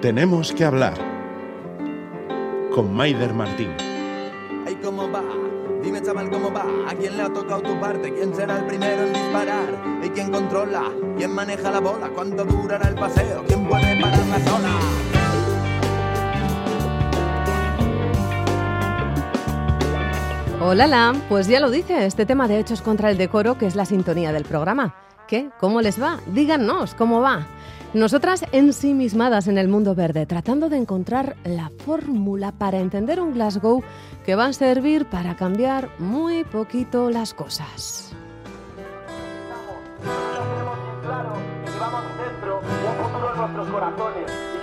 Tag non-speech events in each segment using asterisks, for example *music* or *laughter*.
Tenemos que hablar con Maider Martín. Ay, ¿cómo va? Dime, chaval, ¿cómo va? ¿A quién le ha tocado tu parte? ¿Quién será el primero en disparar? ¿Y quién controla? ¿Quién maneja la bola? ¿Cuánto durará el paseo? ¿Quién puede parar la zona? Hola, la, pues ya lo dice, este tema de Hechos contra el Decoro, que es la sintonía del programa. ¿Qué? ¿Cómo les va? Díganos, ¿cómo va? Nosotras ensimismadas en el mundo verde, tratando de encontrar la fórmula para entender un Glasgow que va a servir para cambiar muy poquito las cosas.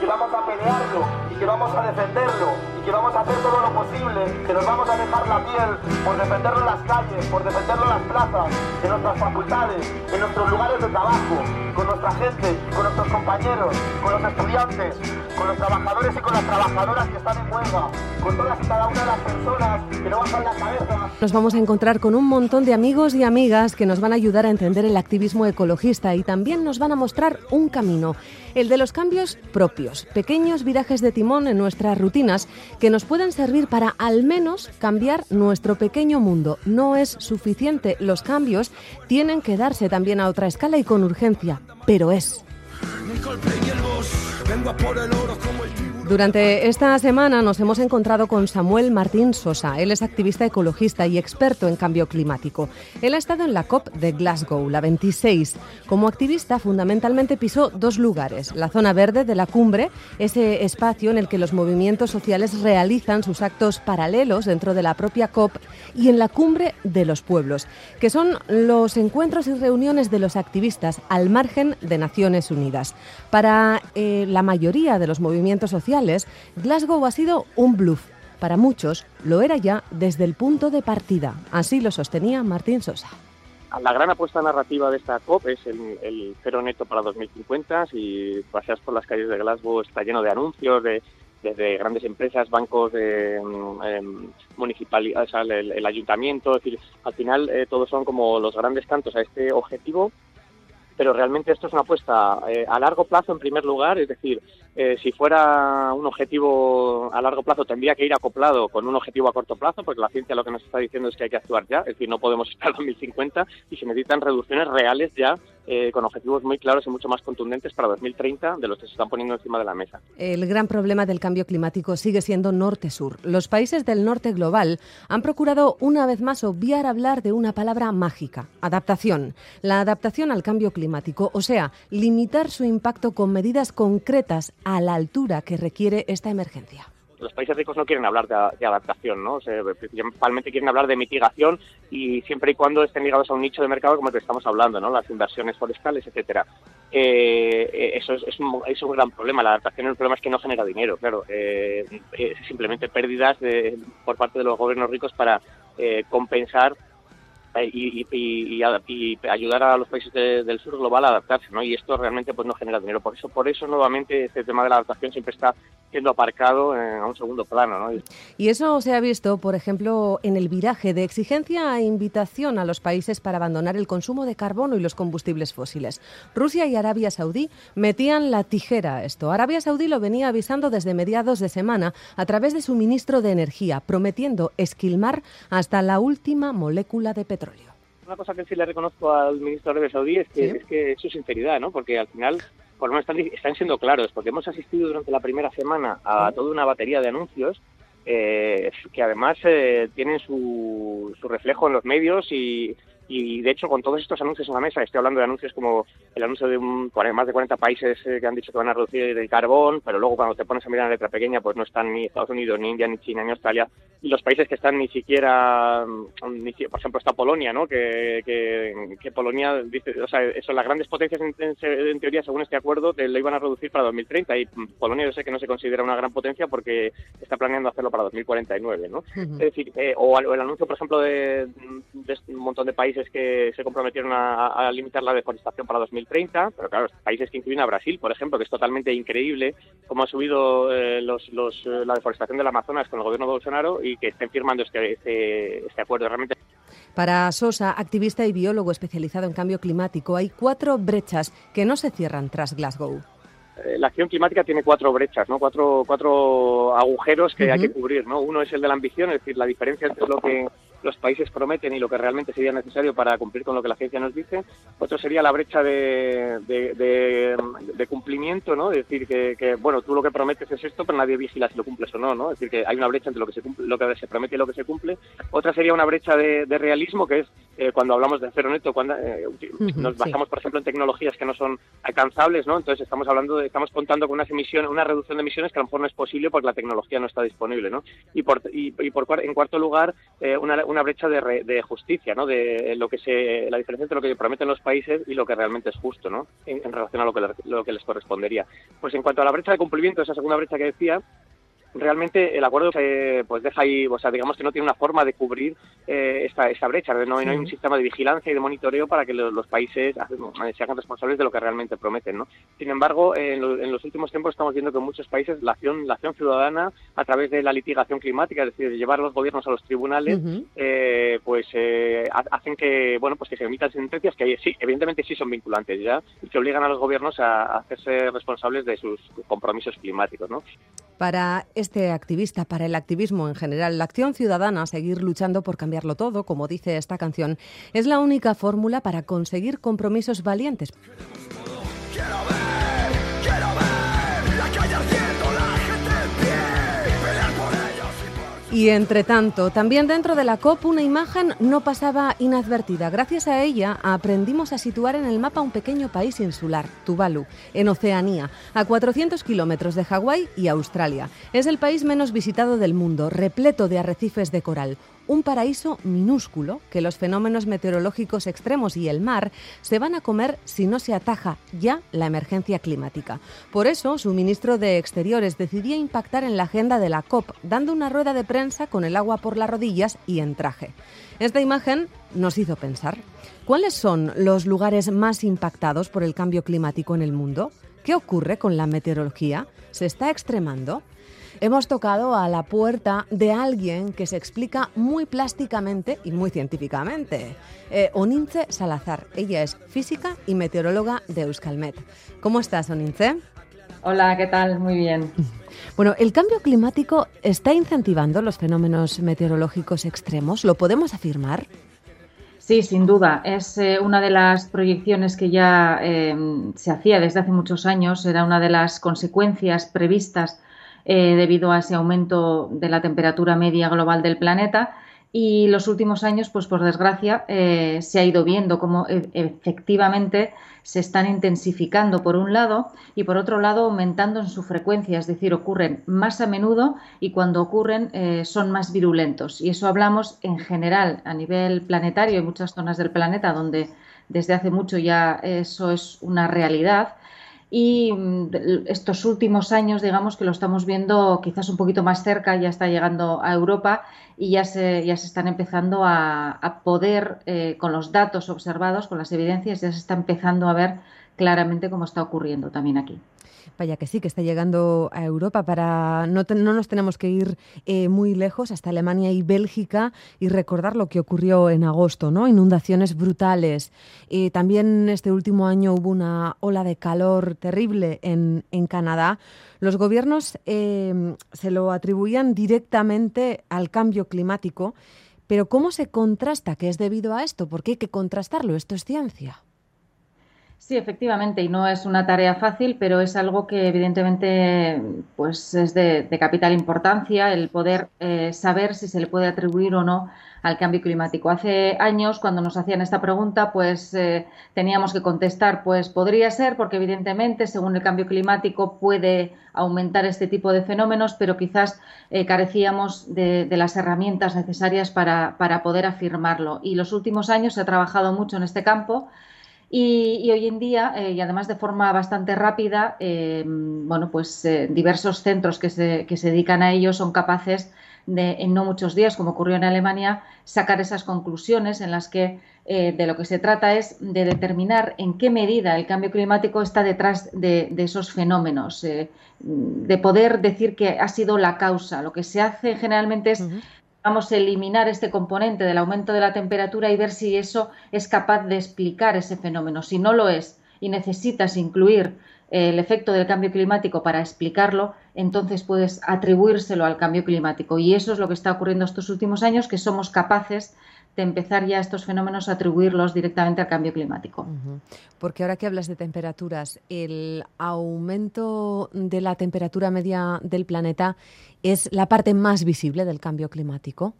Vamos a pelearlo y que vamos a defenderlo y que vamos a hacer todo lo posible, que nos vamos a dejar la piel por defenderlo en las calles, por defenderlo en las plazas, en nuestras facultades, en nuestros lugares de trabajo, con nuestra gente, con nuestros compañeros, con los estudiantes, con los trabajadores y con las trabajadoras que están en huelga, con todas y cada una de las personas que no bajan la cabeza. Nos vamos a encontrar con un montón de amigos y amigas que nos van a ayudar a entender el activismo ecologista y también nos van a mostrar un camino, el de los cambios propios, pequeños virajes de timón en nuestras rutinas que nos puedan servir para al menos cambiar nuestro pequeño mundo. No es suficiente, los cambios tienen que darse también a otra escala y con urgencia, pero es. Durante esta semana nos hemos encontrado con Samuel Martín Sosa. Él es activista ecologista y experto en cambio climático. Él ha estado en la COP de Glasgow, la 26. Como activista, fundamentalmente pisó dos lugares. La zona verde de la cumbre, ese espacio en el que los movimientos sociales realizan sus actos paralelos dentro de la propia COP, y en la cumbre de los pueblos, que son los encuentros y reuniones de los activistas al margen de Naciones Unidas. Para eh, la mayoría de los movimientos sociales, Glasgow ha sido un bluff. Para muchos lo era ya desde el punto de partida. Así lo sostenía Martín Sosa. La gran apuesta narrativa de esta COP es el, cero neto para 2050. Si paseas por las calles de Glasgow está lleno de anuncios de, desde grandes empresas, bancos, eh, municipalidades, el, ayuntamiento. Es decir, al final eh, todos son como los grandes cantos a este objetivo pero realmente esto es una apuesta eh, a largo plazo en primer lugar, es decir, eh, si fuera un objetivo a largo plazo tendría que ir acoplado con un objetivo a corto plazo, porque la ciencia lo que nos está diciendo es que hay que actuar ya, es decir, no podemos *laughs* esperar 2050 y se necesitan reducciones reales ya eh, con objetivos muy claros y mucho más contundentes para 2030 de los que se están poniendo encima de la mesa. El gran problema del cambio climático sigue siendo norte-sur. Los países del norte global han procurado una vez más obviar hablar de una palabra mágica, adaptación. La adaptación al cambio climático, o sea, limitar su impacto con medidas concretas a la altura que requiere esta emergencia los países ricos no quieren hablar de, adaptación, ¿no? principalmente quieren hablar de mitigación y siempre y cuando estén ligados a un nicho de mercado como el que estamos hablando, ¿no? Las inversiones forestales, etcétera. Eh, eh, eso es, un, gran problema. La adaptación, el problema es que no genera dinero, claro. Eh, simplemente pérdidas por parte de los gobiernos ricos para compensar y, y, ayudar a los países del sur global a adaptarse, ¿no? Y esto realmente pues no genera dinero. Por eso, por eso nuevamente este tema de la adaptación siempre está siendo aparcado en, a un segundo plano, ¿no? Y eso se ha visto, por ejemplo, en el viraje de exigencia e invitación a los países para abandonar el consumo de carbono y los combustibles fósiles. Rusia y Arabia Saudí metían la tijera a esto. Arabia Saudí lo venía avisando desde mediados de semana a través de su ministro de Energía, prometiendo esquilmar hasta la última molécula de petróleo. Una cosa que sí le reconozco al ministro de Saudí es que, es que su sinceridad, ¿no? Porque al final, por lo menos están, siendo claros, porque hemos asistido durante la primera semana a toda una batería de anuncios eh, que además eh, tienen su, su reflejo en los medios y, y de hecho, con todos estos anuncios en la mesa, estoy hablando de anuncios como el anuncio de un, más de 40 países eh, que han dicho que van a reducir el carbón, pero luego cuando te pones a mirar en letra pequeña, pues no están ni Estados Unidos, ni India, ni China, ni Australia. Y los países que están ni siquiera, mm, por ejemplo, está Polonia, ¿no? Que, que, Polonia dice, o sea, eso, las grandes potencias en, teoría, según este acuerdo, lo iban a reducir para 2030. Y mm, Polonia yo sé que no se considera una gran potencia porque está planeando hacerlo para 2049, ¿no? Es decir, eh, o el anuncio, por ejemplo, de, de un montón de países que se comprometieron a, limitar la deforestación para 2030, pero claro, países que incluyen a Brasil, por ejemplo, que es totalmente increíble cómo ha subido eh, los, eh, la deforestación del Amazonas con el gobierno de Bolsonaro y que estén firmando este, este, este acuerdo. Realmente para Sosa, activista y biólogo especializado en cambio climático, hay cuatro brechas que no se cierran tras Glasgow. eh, la acción climática tiene cuatro brechas, ¿no? Cuatro, cuatro agujeros que hay que cubrir, ¿no? Uno es el de la ambición, es decir, la diferencia entre lo que los países prometen y lo que realmente sería necesario para cumplir con lo que la ciencia nos dice. Otro sería la brecha de, de, cumplimiento, ¿no? Es decir, que, bueno, tú lo que prometes es esto, pero nadie vigila si lo cumples o no, ¿no? Es decir, que hay una brecha entre lo que se cumple, lo que se promete y lo que se cumple. Otra sería una brecha de, realismo, que es eh, cuando hablamos de cero neto, cuando eh, nos basamos, por ejemplo, en tecnologías que no son alcanzables, ¿no? Entonces estamos hablando de, estamos contando con unas emisiones, una reducción de emisiones que a lo mejor no es posible porque la tecnología no está disponible, ¿no? Y por, y, por en cuarto lugar, eh, una, una brecha de, de, justicia, ¿no? De lo que se, la diferencia entre lo que prometen los países y lo que realmente es justo, ¿no? En, relación a lo que, lo que les correspondería. Pues en cuanto a la brecha de cumplimiento, esa segunda brecha que decía, realmente el acuerdo pues deja ahí, o sea, digamos que no tiene una forma de cubrir eh, esta, esta brecha, no, hay un sistema de vigilancia y de monitoreo para que los, países se hagan responsables de lo que realmente prometen, ¿no? Sin embargo, en, los últimos tiempos estamos viendo que en muchos países la acción, la acción ciudadana, a través de la litigación climática, es decir, de llevar a los gobiernos a los tribunales, eh, pues eh, hacen que, bueno, pues que se emitan sentencias que sí, evidentemente sí son vinculantes ya, y que obligan a los gobiernos a, hacerse responsables de sus compromisos climáticos, ¿no? Para este activista, para el activismo en general, la acción ciudadana, seguir luchando por cambiarlo todo, como dice esta canción, es la única fórmula para conseguir compromisos valientes. Y entre tanto, también dentro de la COP una imagen no pasaba inadvertida. Gracias a ella aprendimos a situar en el mapa un pequeño país insular, Tuvalu, en Oceanía, a 400 kilómetros de Hawái y Australia. Es el país menos visitado del mundo, repleto de arrecifes de coral un paraíso minúsculo que los fenómenos meteorológicos extremos y el mar se van a comer si no se ataja ya la emergencia climática. Por eso, su ministro de Exteriores decidía impactar en la agenda de la COP, dando una rueda de prensa con el agua por las rodillas y en traje. Esta imagen nos hizo pensar, ¿cuáles son los lugares más impactados por el cambio climático en el mundo? ¿Qué ocurre con la meteorología? ¿Se está extremando? Hemos tocado a la puerta de alguien que se explica muy plásticamente y muy científicamente. Eh, Onince Salazar. Ella es física y meteoróloga de Euskalmet. ¿Cómo estás, Onince? Hola, ¿qué tal? Muy bien. *laughs* Bueno, ¿el cambio climático está incentivando los fenómenos meteorológicos extremos? ¿Lo podemos afirmar? Sí, sin duda. Es eh, una de las proyecciones que ya eh, se hacía desde hace muchos años. Era una de las consecuencias previstas eh, debido a ese aumento de la temperatura media global del planeta. Y los últimos años, pues por desgracia, eh, se ha ido viendo cómo e, efectivamente se están intensificando por un lado y por otro lado aumentando en su frecuencia, es decir, ocurren más a menudo y cuando ocurren eh, son más virulentos. Y eso hablamos en general a nivel planetario, en muchas zonas del planeta donde desde hace mucho ya eso es una realidad y mm, estos últimos años, digamos que lo estamos viendo quizás un poquito más cerca, ya está llegando a Europa y ya se, ya se están empezando a, poder, eh, con los datos observados, con las evidencias, ya se está empezando a ver claramente cómo está ocurriendo también aquí. Vaya que sí, que está llegando a Europa. Para no, no nos tenemos que ir eh, muy lejos, hasta Alemania y Bélgica, y recordar lo que ocurrió en agosto, ¿no? Inundaciones brutales. Eh, también este último año hubo una ola de calor terrible en, en Canadá. Los gobiernos eh, se lo atribuían directamente al cambio climático. Pero ¿cómo se contrasta que es debido a esto? Porque hay que contrastarlo, esto es ciencia. Sí, efectivamente, y no es una tarea fácil, pero es algo que evidentemente pues es de, capital importancia el poder eh, saber si se le puede atribuir o no al cambio climático. Hace años, cuando nos hacían esta pregunta, pues eh, teníamos que contestar, pues podría ser, porque evidentemente, según el cambio climático, puede aumentar este tipo de fenómenos, pero quizás eh, carecíamos de, las herramientas necesarias para, para poder afirmarlo. Y los últimos años se ha trabajado mucho en este campo. Y, hoy en día, eh, y además de forma bastante rápida, eh, bueno, pues eh, diversos centros que se, que se dedican a ello son capaces de, en no muchos días, como ocurrió en Alemania, sacar esas conclusiones en las que de lo que se trata es de determinar en qué medida el cambio climático está detrás de, esos fenómenos, de poder decir que ha sido la causa. Lo que se hace generalmente es vamos a eliminar este componente del aumento de la temperatura y ver si eso es capaz de explicar ese fenómeno. Si no lo es y necesitas incluir el efecto del cambio climático para explicarlo, entonces puedes atribuírselo al cambio climático. Y eso es lo que está ocurriendo estos últimos años, que somos capaces de empezar ya estos fenómenos a atribuirlos directamente al cambio climático. Porque ahora que hablas de temperaturas, el aumento de la temperatura media del planeta es la parte más visible del cambio climático.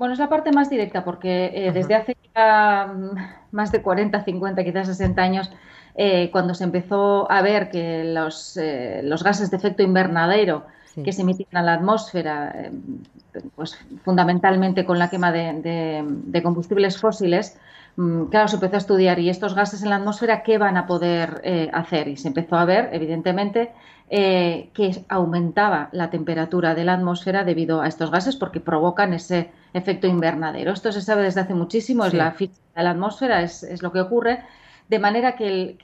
Bueno, es la parte más directa porque eh, desde hace ya mm, más de 40, 50, quizás 60 años, eh, cuando se empezó a ver que los, eh, los gases de efecto invernadero que se emiten a la atmósfera, pues fundamentalmente con la quema de, combustibles fósiles, mm, claro, se empezó a estudiar y estos gases en la atmósfera, ¿qué van a poder hacer? Y se empezó a ver, evidentemente, que aumentaba la temperatura de la atmósfera debido a estos gases porque provocan ese efecto invernadero. Esto se sabe desde hace muchísimo, es la física de la atmósfera, es, lo que ocurre, de manera que,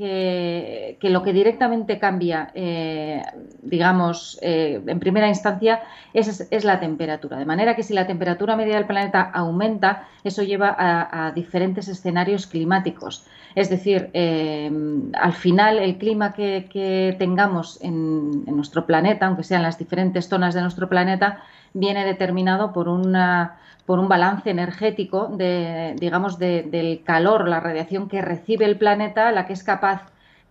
que, lo que directamente cambia, eh, digamos, eh, en primera instancia, es, la temperatura. De manera que si la temperatura media del planeta aumenta, eso lleva a, diferentes escenarios climáticos. Es decir, eh, al final el clima que, tengamos en, en nuestro planeta, aunque sean las diferentes zonas de nuestro planeta, viene determinado por una por un balance energético de, digamos, del calor, la radiación que recibe el planeta, la que es capaz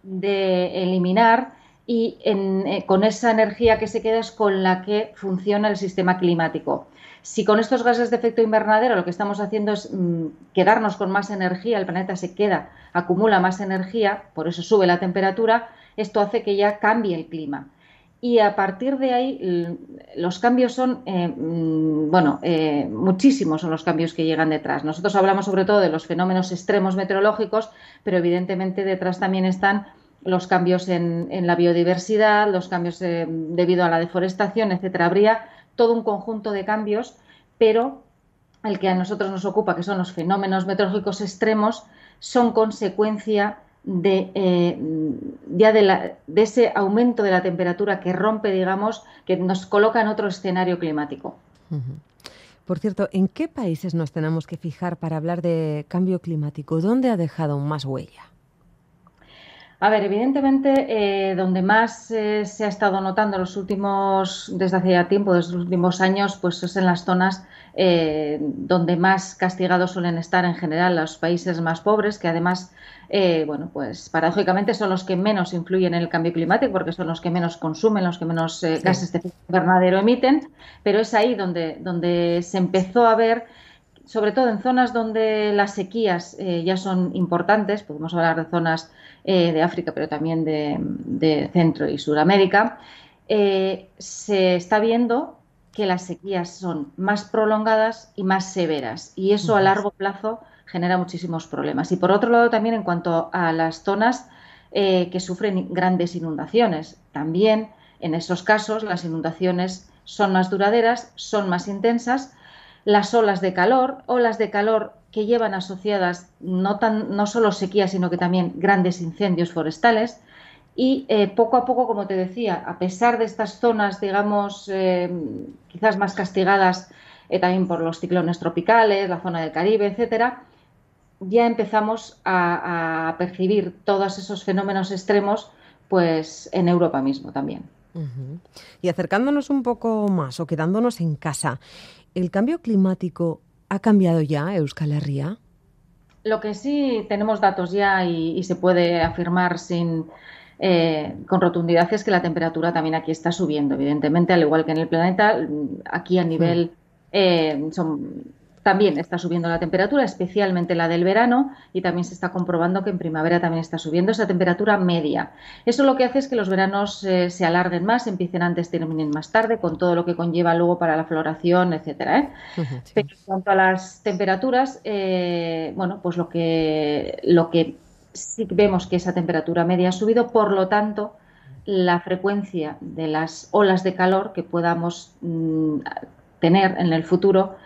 de eliminar y eh, con esa energía que se queda es con la que funciona el sistema climático. Si con estos gases de efecto invernadero lo que estamos haciendo es mm, quedarnos con más energía, el planeta se queda, acumula más energía, por eso sube la temperatura, esto hace que ya cambie el clima y a partir de ahí los cambios son, eh, mm, bueno, eh, muchísimos son los cambios que llegan detrás. Nosotros hablamos sobre todo de los fenómenos extremos meteorológicos, pero evidentemente detrás también están los cambios en, la biodiversidad, los cambios eh, debido a la deforestación, etcétera. Habría todo un conjunto de cambios, pero el que a nosotros nos ocupa, que son los fenómenos meteorológicos extremos, son consecuencia de, eh, ya de, ese aumento de la temperatura que rompe, digamos, que nos coloca en otro escenario climático. Por cierto, ¿en qué países nos tenemos que fijar para hablar de cambio climático? ¿Dónde ha dejado más huella? A ver, evidentemente, eh, donde más eh, se ha estado notando los últimos, desde hace ya tiempo, desde los últimos años, pues es en las zonas donde más castigados suelen estar en general los países más pobres, que además eh, bueno, pues paradójicamente son los que menos influyen en el cambio climático porque son los que menos consumen, los que menos eh, gases de efecto invernadero emiten, pero es ahí donde, donde se empezó a ver, sobre todo en zonas donde las sequías eh, ya son importantes, podemos hablar de zonas de África, pero también de, Centro y Sudamérica, se está viendo que las sequías son más prolongadas y más severas y eso a largo plazo genera muchísimos problemas. Y por otro lado, también en cuanto a las zonas eh, que sufren grandes inundaciones, también en esos casos las inundaciones son más duraderas, son más intensas. Las olas de calor, olas de calor que llevan asociadas no, tan, no solo sequías, sino que también grandes incendios forestales. Y eh, poco a poco, como te decía, a pesar de estas zonas, digamos, eh, quizás más castigadas también por los ciclones tropicales, la zona del Caribe, etcétera, ya empezamos a, percibir todos esos fenómenos extremos pues en Europa mismo también. Y acercándonos un poco más o quedándonos en casa, ¿el cambio climático ha cambiado ya Euskal Herria? Lo que sí tenemos datos ya y, se puede afirmar sin, eh, con rotundidad es que la temperatura también aquí está subiendo, evidentemente, al igual que en el planeta, aquí a nivel eh, son también está subiendo la temperatura, especialmente la del verano, y también se está comprobando que en primavera también está subiendo esa temperatura media. Eso lo que hace es que los veranos eh, se alarguen más, empiecen antes, terminen más tarde, con todo lo que conlleva luego para la floración, etcétera. ¿eh? Pero en cuanto a las temperaturas, eh, bueno, pues lo que, lo que sí vemos que esa temperatura media ha subido, por lo tanto, la frecuencia de las olas de calor que podamos mm, tener en el futuro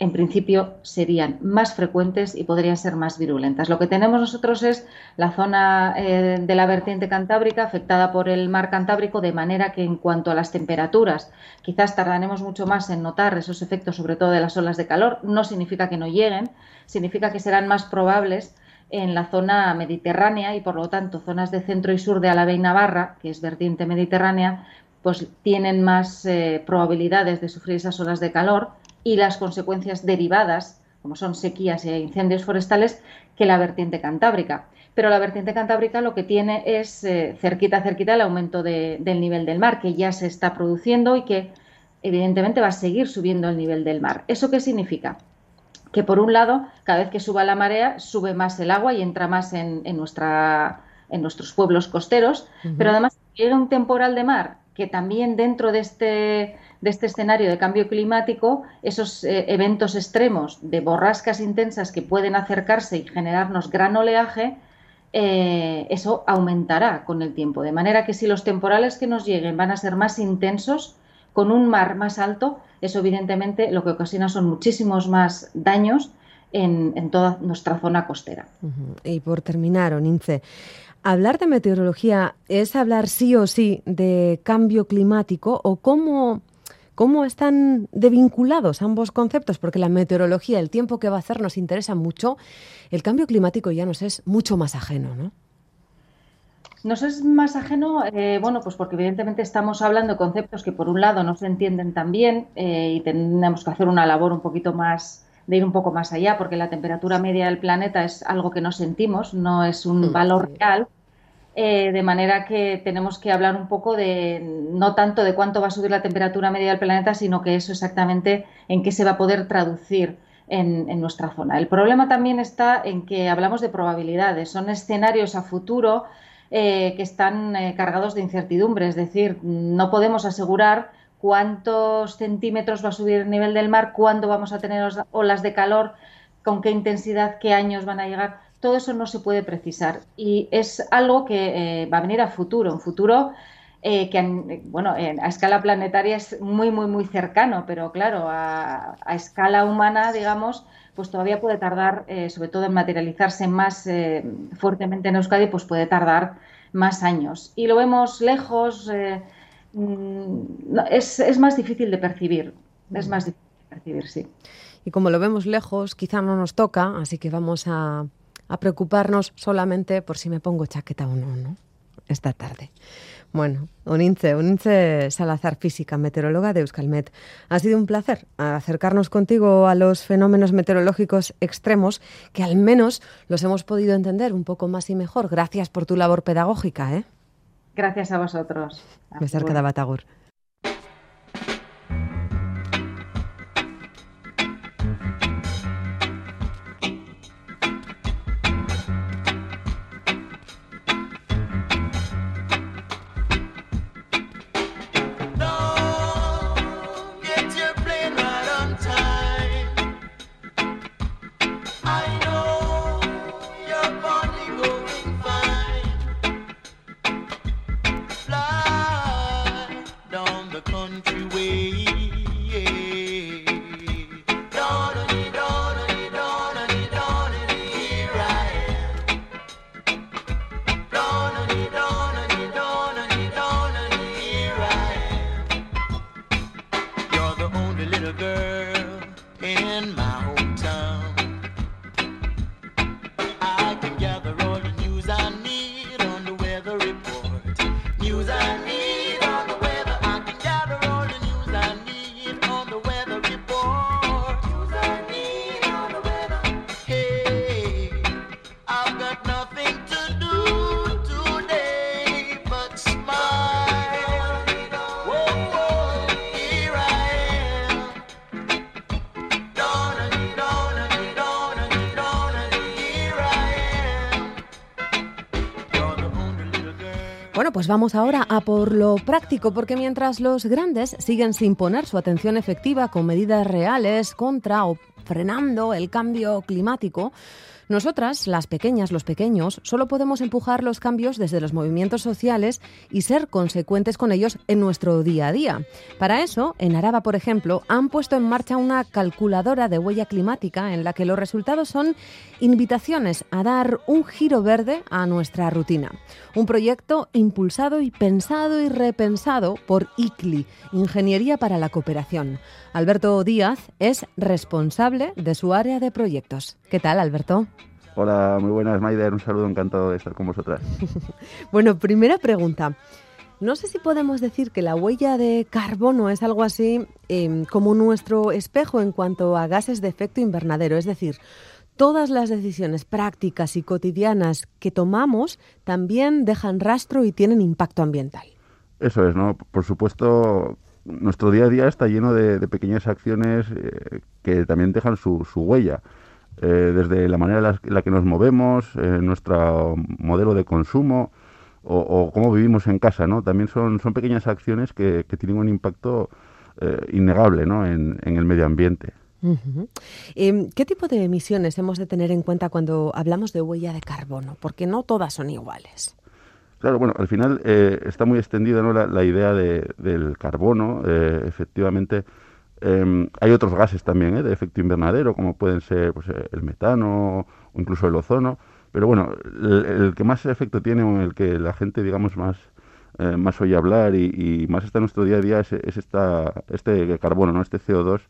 en principio serían más frecuentes y podrían ser más virulentas. Lo que tenemos nosotros es la zona eh, de la vertiente cantábrica afectada por el mar Cantábrico, de manera que en cuanto a las temperaturas, quizás tardaremos mucho más en notar esos efectos, sobre todo de las olas de calor. No significa que no lleguen, significa que serán más probables en la zona mediterránea y por lo tanto zonas de centro y sur de Álava y Navarra, que es vertiente mediterránea, pues tienen más eh, probabilidades de sufrir esas olas de calor y las consecuencias derivadas, como son sequías e incendios forestales, que la vertiente cantábrica. Pero la vertiente cantábrica lo que tiene es eh, cerquita, cerquita el aumento del nivel del mar, que ya se está produciendo y que evidentemente va a seguir subiendo el nivel del mar. ¿Eso qué significa? Que por un lado, cada vez que suba la marea, sube más el agua y entra más en, nuestra, en nuestros pueblos costeros, pero además llega un temporal de mar que también dentro de este, de este escenario de cambio climático, esos eh, eventos extremos de borrascas intensas que pueden acercarse y generarnos gran oleaje, eh, eso aumentará con el tiempo. De manera que si los temporales que nos lleguen van a ser más intensos, con un mar más alto, eso evidentemente lo que ocasiona son muchísimos más daños en, toda nuestra zona costera. Y por terminar, Onince, ¿Hablar de meteorología es hablar sí o sí de cambio climático o cómo, cómo están devinculados ambos conceptos? Porque la meteorología, el tiempo que va a hacer nos interesa mucho, el cambio climático ya nos es mucho más ajeno, ¿no? Nos es más ajeno, eh, bueno, pues porque evidentemente estamos hablando de conceptos que por un lado no se entienden tan bien eh, y tenemos que hacer una labor un poquito más de ir un poco más allá, porque la temperatura media del planeta es algo que no sentimos, no es un mm, valor real. Eh, de manera que tenemos que hablar un poco de no tanto de cuánto va a subir la temperatura media del planeta, sino que eso exactamente en qué se va a poder traducir en, nuestra zona. El problema también está en que hablamos de probabilidades, son escenarios a futuro eh, que están eh, cargados de incertidumbre, es decir, no podemos asegurar cuántos centímetros va a subir el nivel del mar, cuándo vamos a tener olas de calor, con qué intensidad, qué años van a llegar. Todo eso no se puede precisar y es algo que eh, va a venir a futuro, un futuro eh, que bueno, a escala planetaria es muy, muy, muy cercano, pero claro, a, escala humana, digamos, pues todavía puede tardar, eh, sobre todo en materializarse más fuertemente en Euskadi, pues puede tardar más años. Y lo vemos lejos, Mm, es, es, más difícil de percibir. Es más difícil de percibir, sí. Y como lo vemos lejos, quizá no nos toca, así que vamos a, a preocuparnos solamente por si me pongo chaqueta o no, ¿no? Esta tarde. Bueno, Unince, Unince Salazar, física, meteoróloga de Euskalmet. Ha sido un placer acercarnos contigo a los fenómenos meteorológicos extremos que al menos los hemos podido entender un poco más y mejor. Gracias por tu labor pedagógica, ¿eh? Gracias a vosotros. Besarka da Batagur. Pues vamos ahora a por lo práctico, porque mientras los grandes siguen sin poner su atención efectiva con medidas reales contra o frenando el cambio climático, nosotras, las pequeñas, los pequeños, solo podemos empujar los cambios desde los movimientos sociales y ser consecuentes con ellos en nuestro día a día. Para eso, en Araba, por ejemplo, han puesto en marcha una calculadora de huella climática en la que los resultados son invitaciones a dar un giro verde a nuestra rutina. Un proyecto impulsado y pensado y repensado por ICLI, Ingeniería para la Cooperación. Alberto Díaz es responsable de su área de proyectos. ¿Qué tal, Alberto? Hola, muy buenas, Maider. Un saludo, encantado de estar con vosotras. *laughs* bueno, primera pregunta. No sé si podemos decir que la huella de carbono es algo así em, como nuestro espejo en cuanto a gases de efecto invernadero, es decir, todas las decisiones prácticas y cotidianas que tomamos también dejan rastro y tienen impacto ambiental. Eso es, ¿no? Por supuesto, nuestro día a día está lleno de, pequeñas acciones eh, que también dejan su, huella. Eh, desde la manera en la, que nos movemos, eh, nuestro modelo de consumo o, cómo vivimos en casa, ¿no? También son, son pequeñas acciones que, tienen un impacto innegable ¿no? en, el medio ambiente. Em, ¿Qué tipo de emisiones hemos de tener en cuenta cuando hablamos de huella de carbono? Porque no todas son iguales. Claro, bueno, al final eh, está muy extendida ¿no? la, idea del carbono. Eh, efectivamente, em, hay otros gases también ¿eh? de efecto invernadero, como pueden ser pues, el metano o incluso el ozono. Pero bueno, el, que más efecto tiene o el que la gente, digamos, más, más oye hablar y, más está en nuestro día a día es, esta, este carbono, ¿no? este CO2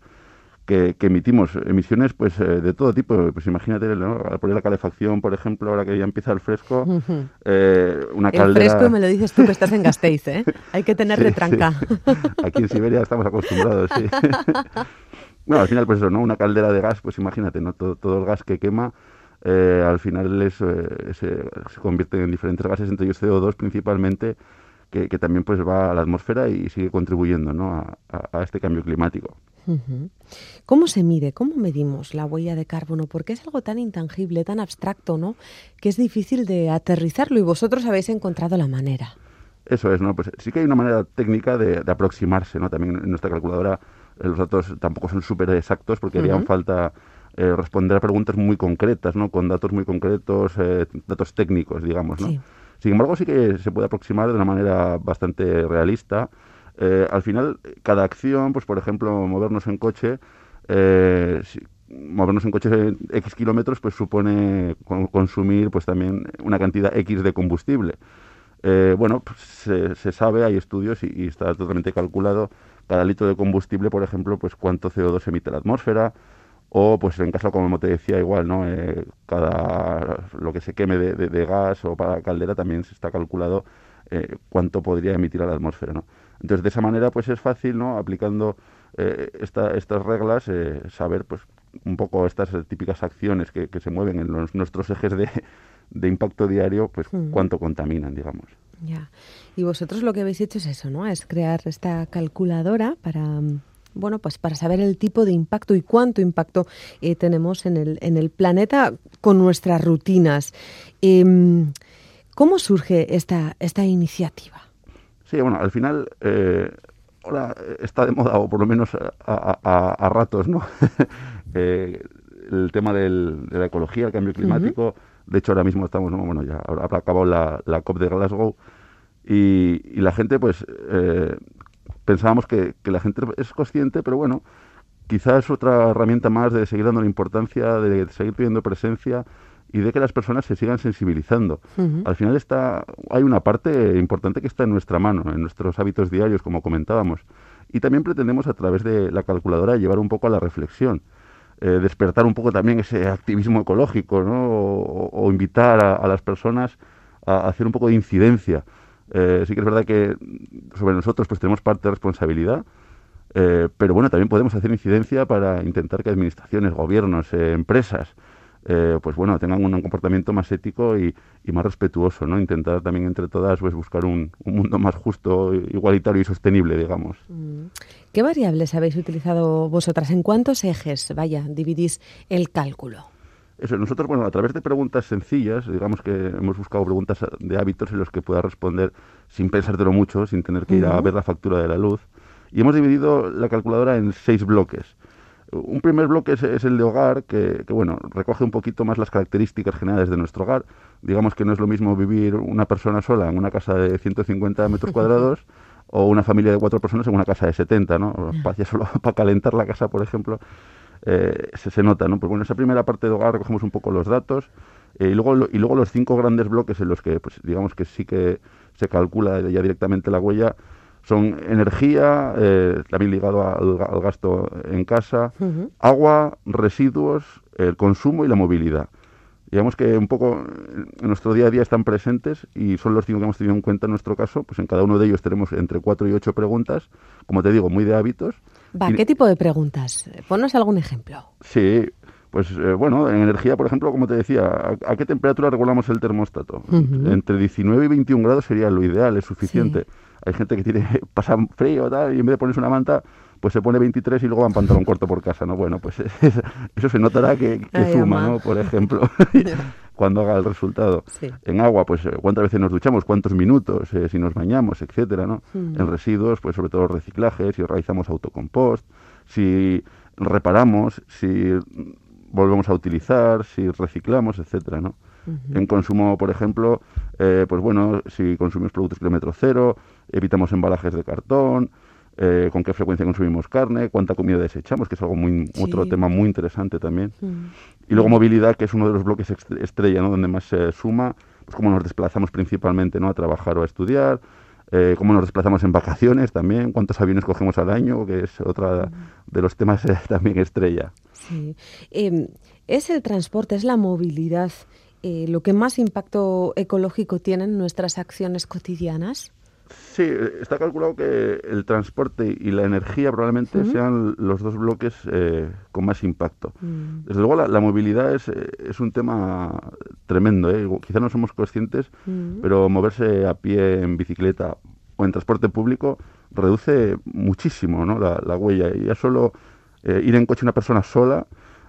que, emitimos emisiones pues eh, de todo tipo. Pues imagínate, al poner la calefacción, por ejemplo, ahora que ya empieza el fresco, eh, una caldera... El fresco me lo dices tú que estás en Gasteiz, ¿eh? *laughs* Hay que tener retranca. *laughs* Aquí en Siberia estamos acostumbrados, sí. *laughs* bueno, al final pues eso, ¿no? Una caldera de gas, pues imagínate, ¿no? Todo, el gas que quema... Eh, al final se, se, convierte en diferentes gases, entre ellos CO2 principalmente, que, también pues va a la atmósfera y sigue contribuyendo ¿no? a este cambio climático. ¿Cómo se mide? ¿Cómo medimos la huella de carbono? Porque es algo tan intangible, tan abstracto, ¿no? Que es difícil de aterrizarlo y vosotros habéis encontrado la manera. Eso es, ¿no? Pues sí que hay una manera técnica de, aproximarse, ¿no? También en nuestra calculadora eh, los datos tampoco son súper exactos porque harían falta eh, responder a preguntas muy concretas, ¿no? Con datos muy concretos, eh, datos técnicos, digamos, ¿no? Sin embargo, sí que se puede aproximar de una manera bastante realista eh, al final, cada acción, pues por ejemplo, movernos en coche, eh, movernos en coche X kilómetros, pues supone consumir pues también una cantidad X de combustible. Eh, bueno, pues se, sabe, hay estudios y, está totalmente calculado cada litro de combustible, por ejemplo, pues cuánto CO2 emite la atmósfera, o pues en caso, como te decía, igual, ¿no? cada lo que se queme de, gas o para caldera también se está calculado cuánto podría emitir a la atmósfera, ¿no? Entonces, de esa manera, pues es fácil, ¿no? Aplicando eh, estas reglas, eh, saber, pues, un poco estas típicas acciones que, se mueven en nuestros ejes de, impacto diario, pues, hmm. cuánto contaminan, digamos. Ya. Y vosotros lo que habéis hecho es eso, ¿no? Es crear esta calculadora para bueno, pues para saber el tipo de impacto y cuánto impacto eh, tenemos en el, en el planeta con nuestras rutinas. Em, ¿Cómo surge esta, esta iniciativa? Sí, bueno, al final eh, ahora está de moda, o por lo menos a, ratos, ¿no? *laughs* Eh, el tema de la ecología, el cambio climático. De hecho, ahora mismo estamos, bueno, ya habrá acabado la, COP de Glasgow y, la gente, pues, eh, pensábamos que, que, la gente es consciente, pero bueno, quizás es otra herramienta más de seguir dando la importancia, de seguir pidiendo presencia y de que las personas se sigan sensibilizando. Al final está, hay una parte importante que está en nuestra mano, en nuestros hábitos diarios, como comentábamos. Y también pretendemos a través de la calculadora llevar un poco a la reflexión, eh, despertar un poco también ese activismo ecológico, ¿no? o, invitar a, las personas a, hacer un poco de incidencia. Eh, sí que es verdad que sobre nosotros pues tenemos parte de responsabilidad, eh, pero bueno, también podemos hacer incidencia para intentar que administraciones, gobiernos, empresas, eh, pues bueno, tengan un comportamiento más ético y, más respetuoso, ¿no? Intentar también entre todas pues buscar un, mundo más justo, igualitario y sostenible, digamos. Mm. ¿Qué variables habéis utilizado vosotras? ¿En cuántos ejes, vaya, dividís el cálculo? Eso, nosotros, bueno, a través de preguntas sencillas, digamos que hemos buscado preguntas de hábitos en los que pueda responder sin pensártelo mucho, sin tener que ir a ver la factura de la luz. Y hemos dividido la calculadora en seis bloques. Un primer bloque es, el de hogar, que, bueno, recoge un poquito más las características generales de nuestro hogar. Digamos que no es lo mismo vivir una persona sola en una casa de 150 metros *laughs* cuadrados o una familia de cuatro personas en una casa de 70, ¿no? Espacio solo *laughs* para calentar la casa, por ejemplo, eh, se, se, nota, ¿no? Pues bueno, esa primera parte de hogar recogemos un poco los datos eh, y, luego, y luego los cinco grandes bloques en los que, pues, digamos que sí que se calcula ya directamente la huella, son energía, eh, también ligado al, gasto en casa, agua, residuos, el consumo y la movilidad. digamos que un poco en nuestro día a día están presentes y son los cinco que hemos tenido en cuenta en nuestro caso. Pues en cada uno de ellos tenemos entre cuatro y ocho preguntas, como te digo, muy de hábitos. Va, ¿qué tipo de preguntas? Ponos algún ejemplo. Sí, pues eh, bueno, en energía, por ejemplo, como te decía, ¿a, qué temperatura regulamos el termostato? Entre 19 y 21 grados sería lo ideal, es suficiente. Hay gente que tiene, *laughs* pasa frío tal, y en vez de ponerse una manta, pues se pone 23 y luego va en pantalón corto por casa, ¿no? Bueno, pues *laughs* eso se notará que, suma, ¿no? Por ejemplo, *laughs* cuando haga el resultado. En agua, pues eh, cuántas veces nos duchamos, cuántos minutos, eh, si nos bañamos, etcétera, ¿no? Mm. En residuos, pues sobre todo reciclaje, si realizamos autocompost, si reparamos, si volvemos a utilizar, si reciclamos, etcétera, ¿no? En consumo, por ejemplo, eh, pues bueno, si consumimos productos kilómetro cero, evitamos embalajes de cartón, eh, con qué frecuencia consumimos carne, cuánta comida desechamos, que es algo muy, otro tema muy interesante también. Mm. Y luego movilidad, que es uno de los bloques estrella, ¿no? donde más se suma, pues cómo nos desplazamos principalmente ¿no? a trabajar o a estudiar, eh, cómo nos desplazamos en vacaciones también, cuántos aviones cogemos al año, que es otra mm. de los temas eh, *laughs* también estrella. Sí. Em, ¿Es el transporte, es la movilidad lo que más impacto ecológico tienen nuestras acciones cotidianas? Sí, está calculado que el transporte y la energía probablemente sean los dos bloques eh, con más impacto. Mm. Desde luego la, movilidad es, eh, es, un tema tremendo. ¿eh? Quizá no somos conscientes, mm. pero moverse a pie en bicicleta o en transporte público reduce muchísimo ¿no? la, la huella. Y ya solo eh, ir en coche una persona sola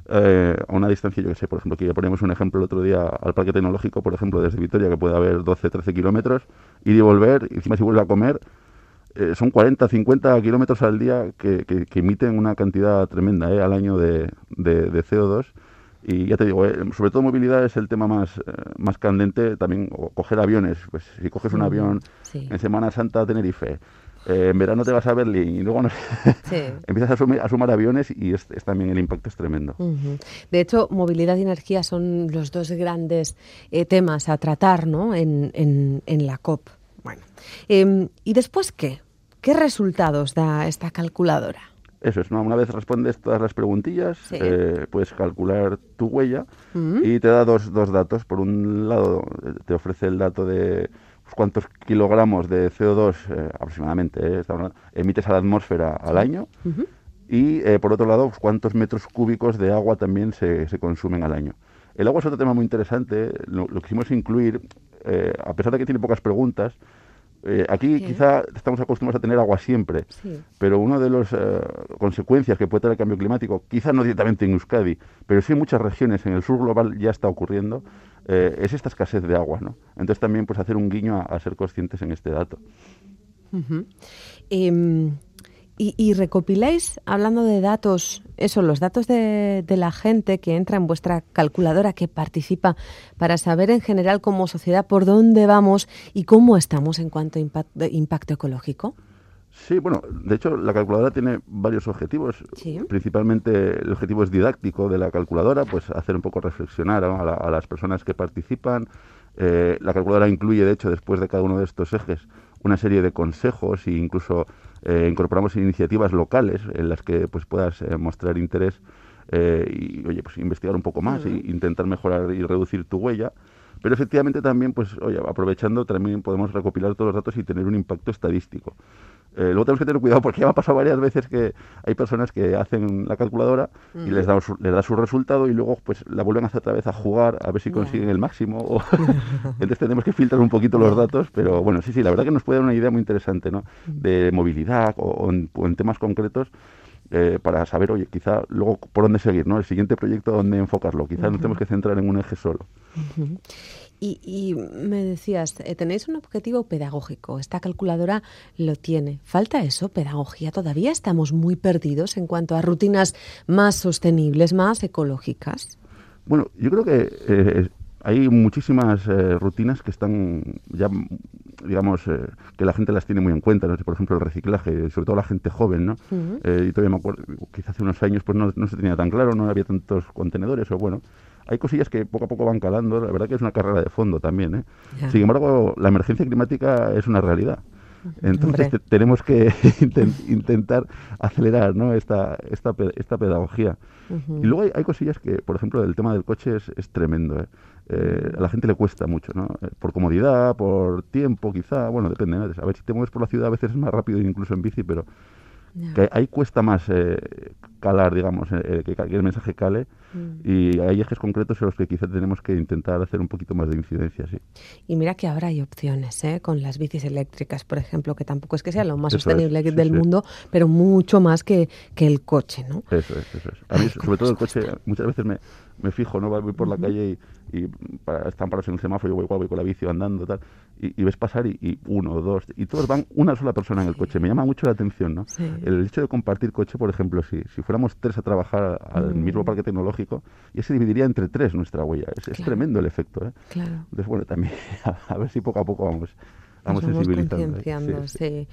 eh, a una distancia, yo que sé, por ejemplo, que ya ponemos un ejemplo el otro día al Parque Tecnológico, por ejemplo, desde Vitoria, que puede haber 12, 13 kilómetros, ir y volver, y encima si vuelve a comer, eh, son 40, 50 kilómetros al día que, que, emiten una cantidad tremenda eh, al año de, de, CO2. Y ya te digo, sobre todo movilidad es el tema más, más candente, también coger aviones, pues si coges un avión en Semana Santa a Tenerife, eh, en verano te vas a Berlín y luego *laughs* empiezas a, sumar aviones y es, también el impacto es tremendo. De hecho, movilidad y energía son los dos grandes eh, temas a tratar ¿no? en, en, la COP. Bueno, em, ¿y después qué? ¿Qué resultados da esta calculadora? Eso es, una vez respondes todas las preguntillas, eh, puedes calcular tu huella y te da dos, dos datos. Por un lado, te ofrece el dato de cuántos kilogramos de CO2 eh, aproximadamente eh, emites a la atmósfera al año y eh, por otro lado cuántos metros cúbicos de agua también se, se, consumen al año. El agua es otro tema muy interesante, lo, lo quisimos incluir, a pesar de que tiene pocas preguntas, aquí quizá estamos acostumbrados a tener agua siempre, pero una de las consecuencias que puede tener el cambio climático, quizá no directamente en Euskadi, pero sí en muchas regiones, en el sur global ya está ocurriendo, eh, es esta escasez de agua, ¿no? Entonces también pues hacer un guiño a, ser conscientes en este dato. Em, y, recopiláis, hablando de datos, eso, los datos de, la gente que entra en vuestra calculadora, que participa, para saber en general como sociedad por dónde vamos y cómo estamos en cuanto a impacto ecológico. Sí, bueno, de hecho la calculadora tiene varios objetivos. Principalmente el objetivo es didáctico de la calculadora, pues hacer un poco reflexionar a, las personas que participan. Eh, la calculadora incluye, de hecho, después de cada uno de estos ejes, una serie de consejos e incluso eh, incorporamos iniciativas locales en las que pues puedas eh, mostrar interés y, oye, pues investigar un poco más e intentar mejorar y reducir tu huella. Pero efectivamente también, pues, oye, aprovechando, también podemos recopilar todos los datos y tener un impacto estadístico. Eh, luego tenemos que tener cuidado porque ya me ha pasado varias veces que hay personas que hacen la calculadora y les da, su, les da su resultado y luego pues la vuelven a hacer otra vez a jugar a ver si consiguen el máximo. *laughs* Entonces tenemos que filtrar un poquito los datos, pero bueno, sí, sí, la verdad que nos puede dar una idea muy interesante ¿no? de movilidad o, en, temas concretos. Eh, para saber, oye, quizá luego por dónde seguir, ¿no? El siguiente proyecto, dónde enfocarlo. Quizá no tenemos que centrar en un eje solo. Y, me decías, eh, tenéis un objetivo pedagógico, esta calculadora lo tiene. ¿Falta eso, pedagogía? ¿Todavía estamos muy perdidos en cuanto a rutinas más sostenibles, más ecológicas? Bueno, yo creo que eh, hay muchísimas eh, rutinas que están ya, digamos, que la gente las tiene muy en cuenta. ¿no? Por ejemplo, el reciclaje, sobre todo la gente joven, ¿no? y todavía me acuerdo, quizás hace unos años pues no, no, se tenía tan claro, no había tantos contenedores, o bueno, hay cosillas que poco a poco van calando. La verdad que es una carrera de fondo también. ¿eh? Sin embargo, la emergencia climática es una realidad. Entonces tenemos que *laughs* intentar acelerar ¿no? esta, esta, esta pedagogía. Y luego hay, cosillas que, por ejemplo, el tema del coche es, es tremendo. ¿eh? Eh, a la gente le cuesta mucho, ¿no? Eh, por comodidad, por tiempo, quizá, bueno, depende. A ver, si te mueves por la ciudad a veces es más rápido incluso en bici, pero que ahí cuesta más eh, calar, digamos, eh, que, el mensaje cale mm. y hay ejes concretos en los que quizá tenemos que intentar hacer un poquito más de incidencia, sí. Y mira que ahora hay opciones, ¿eh? Con las bicis eléctricas, por ejemplo, que tampoco es que sea lo más sostenible del mundo, pero mucho más que, que el coche, ¿no? Eso es, eso es. A mí, sobre todo el coche, muchas veces me, me fijo, ¿no? Voy por la calle y, y para, están parados en un semáforo, yo voy, voy con la bici andando, tal y, ves pasar y, uno, dos, y todos van una sola persona en el coche. Me llama mucho la atención, ¿no? El hecho de compartir coche, por ejemplo, si, si fuéramos tres a trabajar al mm. mismo parque tecnológico, ya se dividiría entre tres nuestra huella. Es, tremendo el efecto, ¿eh? Claro. Entonces, bueno, también *laughs* a, ver si poco a poco vamos vamos. Sí,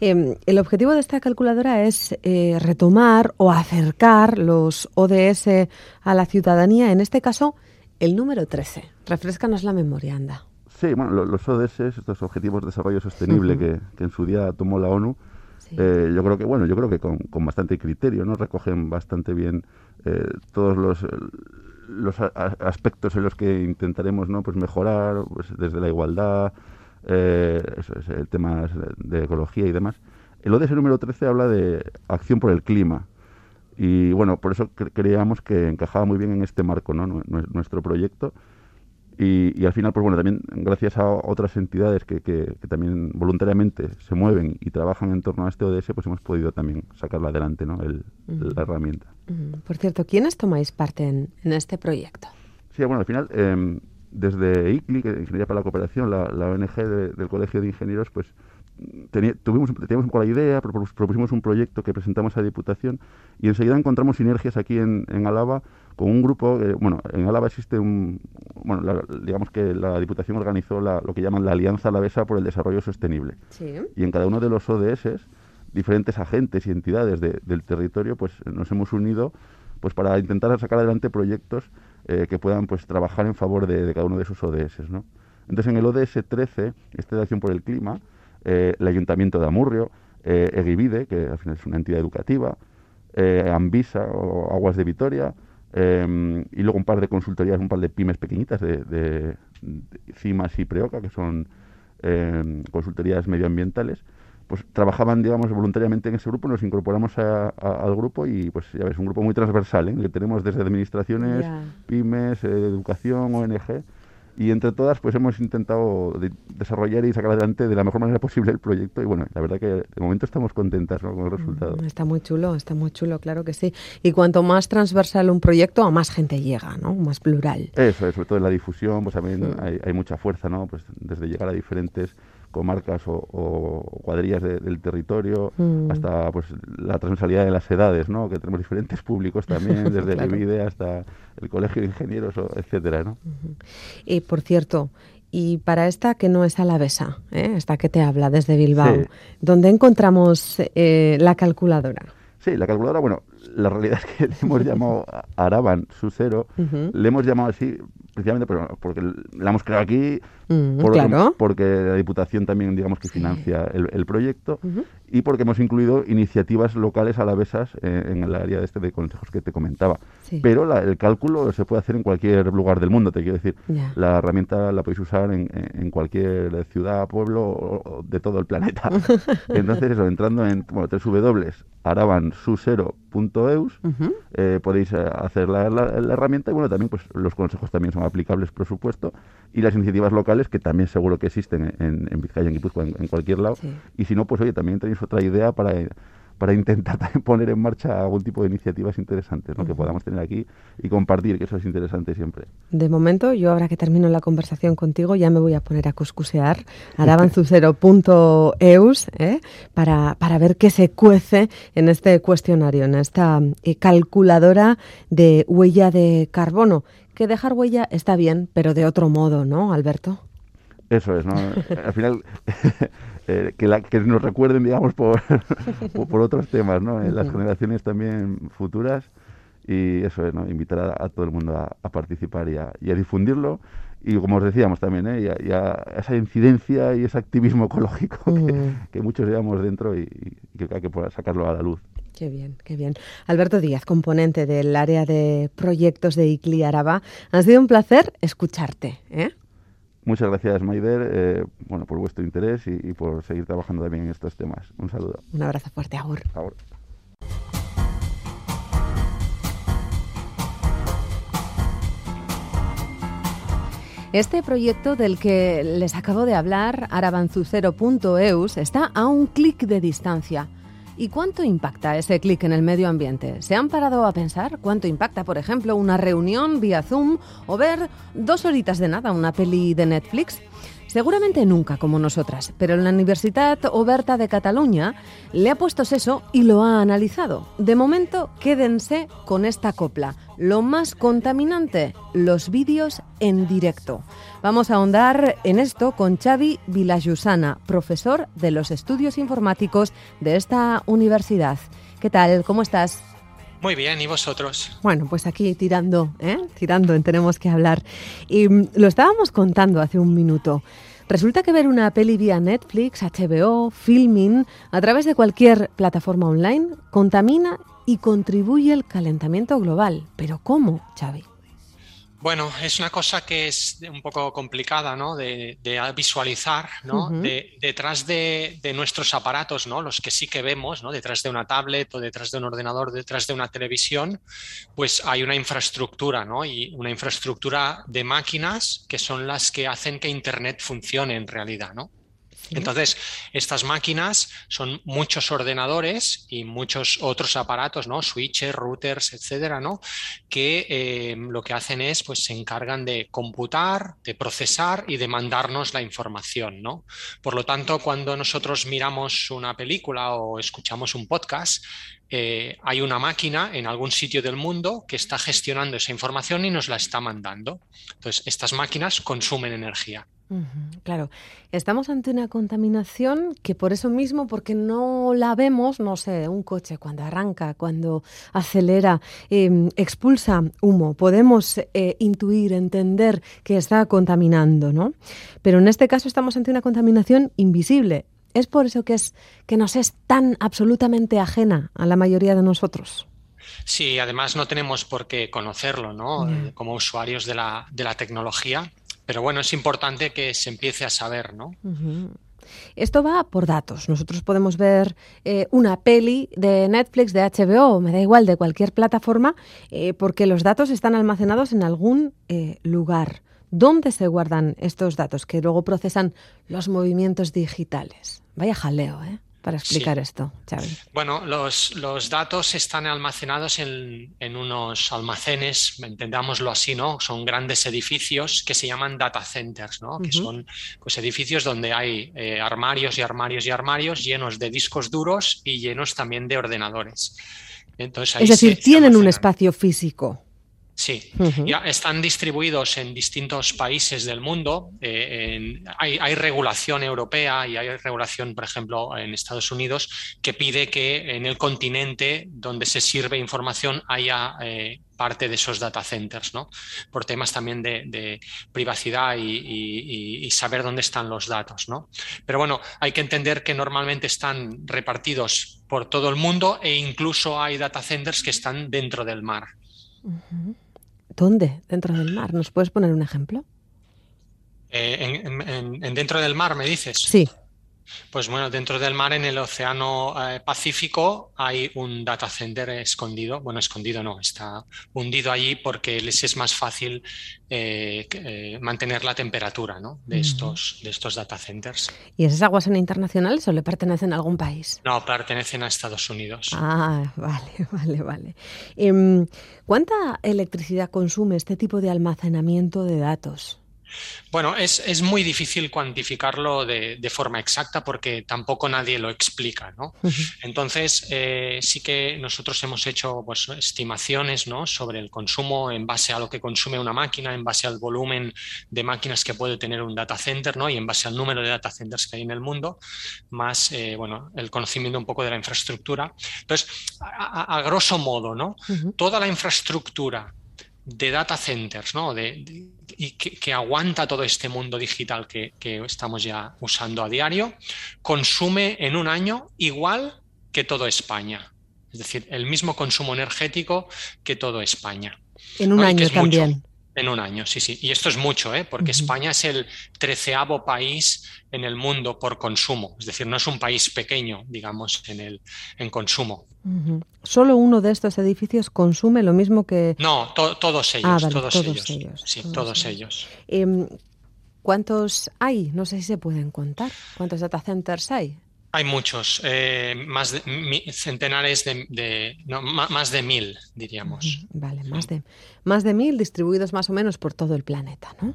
em, el objetivo de esta calculadora es eh, retomar o acercar los ODS a la ciudadanía, en este caso el número 13. Refrescanos la memoria, anda. Sí, bueno, los ODS, estos Objetivos de Desarrollo Sostenible que, en su día tomó la ONU, eh, yo creo que, bueno, yo creo que con, bastante criterio, ¿no? Recogen bastante bien eh, todos los, los aspectos en los que intentaremos, ¿no? Pues mejorar, pues desde la igualdad, eh, eso es, el tema de ecología y demás. El ODS número 13 habla de acción por el clima. Y bueno, por eso creíamos que encajaba muy bien en este marco, ¿no? Nuestro proyecto y, al final, pues bueno, también gracias a otras entidades que, que, también voluntariamente se mueven y trabajan en torno a este ODS, pues hemos podido también sacarla adelante, ¿no? El, La herramienta. Por cierto, ¿quiénes tomáis parte en, en este proyecto? Sí, bueno, al final, eh, desde ICLI, que Ingeniería para la Cooperación, la, la ONG del Colegio de Ingenieros, pues tuvimos, teníamos un poco la idea, propusimos un proyecto que presentamos a la Diputación y enseguida encontramos sinergias aquí en, en Álava con un grupo, bueno, en Álava existe un, bueno, digamos que la Diputación organizó lo que llaman la Alianza Alavesa por el Desarrollo Sostenible. Y en cada uno de los ODS, diferentes agentes y entidades del territorio, pues nos hemos unido pues para intentar sacar adelante proyectos eh, que puedan pues trabajar en favor de, cada uno de esos ODS, ¿no? Entonces en el ODS 13, este de Acción por el Clima, eh, el Ayuntamiento de Amurrio, eh, Egivide, que al final es una entidad educativa, eh, Ambisa o Aguas de Vitoria, em, y luego un par de consultorías, un par de pymes pequeñitas de, CIMAS y Preoca, que son em, consultorías medioambientales, pues trabajaban, digamos, voluntariamente en ese grupo, nos incorporamos al grupo y, pues, ya ves, un grupo muy transversal, ¿eh? que tenemos desde administraciones, pymes, educación, ONG, y entre todas pues hemos intentado desarrollar y sacar adelante de la mejor manera posible el proyecto y bueno, la verdad que de momento estamos contentas con el resultado. Mm, está muy chulo, está muy chulo, claro que sí. Y cuanto más transversal un proyecto, a más gente llega, ¿no? Más plural. Eso, sobre todo en la difusión, pues también hay, hay, mucha fuerza, ¿no? Pues desde llegar a diferentes comarcas o, cuadrillas del territorio, mm. hasta pues la transversalidad de las edades, ¿no? que tenemos diferentes públicos también, *laughs* desde el IBIDE hasta el Colegio de Ingenieros, etcétera. ¿no? Y por cierto, y para esta que no es alavesa, ¿eh? esta que te habla desde Bilbao, ¿dónde encontramos eh, la calculadora? Sí, la calculadora, bueno, la realidad es que le hemos llamado Araban Susero, le hemos llamado así precisamente porque la hemos creado aquí, mm, porque la Diputación también, digamos, que financia el, proyecto y porque hemos incluido iniciativas locales alavesas eh, en el área de este de consejos que te comentaba. Pero el cálculo se puede hacer en cualquier lugar del mundo, te quiero decir. La herramienta la podéis usar en, en cualquier ciudad, pueblo de todo el planeta. *laughs* Entonces, eso, entrando en bueno, www.arabansusero.eus, eh, podéis eh, hacer la, la, herramienta y bueno, también pues los consejos también son aplicables, por supuesto, y las iniciativas locales, que también seguro que existen en, en Vizcaya, en Guipúzcoa, en, cualquier lado. Y si no, pues oye, también tenéis otra idea para para intentar *laughs* también poner en marcha algún tipo de iniciativas interesantes ¿no? que podamos tener aquí y compartir, que eso es interesante siempre. De momento, yo ahora que termino la conversación contigo, ya me voy a poner a cuscusear arabanzucero.eus *laughs* ¿eh? para, para ver qué se cuece en este cuestionario, en esta eh, calculadora de huella de carbono. Que dejar huella está bien, pero de otro modo, ¿no, Alberto? Eso es, ¿no? Al final *laughs* Eh, que, la, que nos recuerden, digamos, por, *laughs* por, otros temas, ¿no? En las generaciones también futuras y eso es, ¿no? Invitar a, todo el mundo a, participar y a, y a, difundirlo y como os decíamos también, ¿eh? y, a, esa incidencia y ese activismo ecológico que, muchos llevamos dentro y, que hay que sacarlo a la luz. Qué bien, qué bien. Alberto Díaz, componente del área de proyectos de ICLI Araba, ha sido un placer escucharte. ¿eh? Muchas gracias, Maider, eh, bueno, por vuestro interés y, por seguir trabajando también en estos temas. Un saludo. Un abrazo fuerte, Agur. Agur. Este proyecto del que les acabo de hablar, arabanzucero.eus, está a un clic de distancia. ¿Y cuánto impacta ese clic en el medio ambiente? ¿Se han parado a pensar cuánto impacta, por ejemplo, una reunión vía Zoom o ver dos horitas de nada una peli de Netflix? Seguramente nunca como nosotras, pero en la Universidad Oberta de Cataluña le ha puesto eso y lo ha analizado. De momento, quédense con esta copla. Lo más contaminante, los vídeos en directo. Vamos a ahondar en esto con Xavi Vilayusana, profesor de los estudios informáticos de esta universidad. ¿Qué tal? ¿Cómo estás? Muy bien, ¿y vosotros? Bueno, pues aquí tirando, ¿eh? tirando en Tenemos que hablar. Y mm, lo estábamos contando hace un minuto. Resulta que ver una peli vía Netflix, HBO, Filming, a través de cualquier plataforma online, contamina y contribuye al calentamiento global. ¿Pero cómo, Xavi? Bueno, es una cosa que es un poco complicada ¿no? de, visualizar. ¿no? detrás de, nuestros aparatos, ¿no? los que sí que vemos, ¿no? detrás de una tablet o detrás de un ordenador, detrás de una televisión, pues hay una infraestructura ¿no? y una infraestructura de máquinas que son las que hacen que Internet funcione en realidad. ¿no? Entonces, estas máquinas son muchos ordenadores y muchos otros aparatos, ¿no? Switches, routers, etcétera, ¿no? Que eh, lo que hacen es, pues, se encargan de computar, de procesar y de mandarnos la información, ¿no? Por lo tanto, cuando nosotros miramos una película o escuchamos un podcast, eh, hay una máquina en algún sitio del mundo que está gestionando esa información y nos la está mandando. Entonces, estas máquinas consumen energía. Claro, estamos ante una contaminación que por eso mismo, porque no la vemos, no sé, un coche cuando arranca, cuando acelera, em, expulsa humo, podemos eh, intuir, entender que está contaminando, ¿no? Pero en este caso estamos ante una contaminación invisible. Es por eso que, es, que nos es tan absolutamente ajena a la mayoría de nosotros. Sí, además no tenemos por qué conocerlo, ¿no? Como usuarios de la, de la tecnología pero bueno, es importante que se empiece a saber, ¿no? Esto va por datos. Nosotros podemos ver eh, una peli de Netflix, de HBO, me da igual, de cualquier plataforma, eh, porque los datos están almacenados en algún eh, lugar. ¿Dónde se guardan estos datos que luego procesan los movimientos digitales? Vaya jaleo, ¿eh? Para explicar esto, Xavi? Bueno, los, datos están almacenados en, unos almacenes, entendámoslo así, ¿no? Son grandes edificios que se llaman data centers, ¿no? Que son pues, edificios donde hay eh, armarios y armarios y armarios llenos de discos duros y llenos también de ordenadores. Entonces, es decir, tienen un espacio físico. Sí, ya están distribuidos en distintos países del mundo. Eh, hay, regulación europea y hay regulación, por ejemplo, en Estados Unidos, que pide que en el continente donde se sirve información haya eh, parte de esos data centers, ¿no? Por temas también de, privacidad y, saber dónde están los datos, ¿no? Pero bueno, hay que entender que normalmente están repartidos por todo el mundo e incluso hay data centers que están dentro del mar. ¿Dónde? Dentro del mar. ¿Nos puedes poner un ejemplo? Eh, en, dentro del mar, me dices. Sí. Pues bueno, dentro del mar, en el Océano eh, Pacífico, hay un data center escondido. Bueno, escondido no, está hundido allí porque les es más fácil eh, mantener la temperatura de, estos, de estos data centers. ¿Y esas aguas son internacionales o le pertenecen a algún país? No, pertenecen a Estados Unidos. Ah, *laughs* vale, vale, vale. Em, ¿Cuánta electricidad consume este tipo de almacenamiento de datos? Bueno, es, muy difícil cuantificarlo de, forma exacta porque tampoco nadie lo explica, ¿no? Entonces, eh, sí que nosotros hemos hecho pues, estimaciones ¿no? sobre el consumo en base a lo que consume una máquina, en base al volumen de máquinas que puede tener un data center, ¿no? Y en base al número de data centers que hay en el mundo, más, eh, bueno, el conocimiento un poco de la infraestructura. Entonces, a, grosso modo, ¿no? Toda la infraestructura de data centers, ¿no? De, y que, aguanta todo este mundo digital que, estamos ya usando a diario, consume en un año igual que todo España. Es decir, el mismo consumo energético que todo España. En un año también. En un año, sí, sí. Y esto es mucho, ¿eh? porque España es el treceavo país en el mundo por consumo. Es decir, no es un país pequeño, digamos, en, el, en consumo. ¿Solo uno de estos edificios consume lo mismo que...? No, todos ellos. Ah, todos, ellos. Sí, todos, ellos. Em, ¿Cuántos hay? No sé si se pueden contar. ¿Cuántos data centers hay? Hay muchos, eh, más de, centenares de, no, más de mil, diríamos. Vale, más de, más de mil distribuidos más o menos por todo el planeta, ¿no?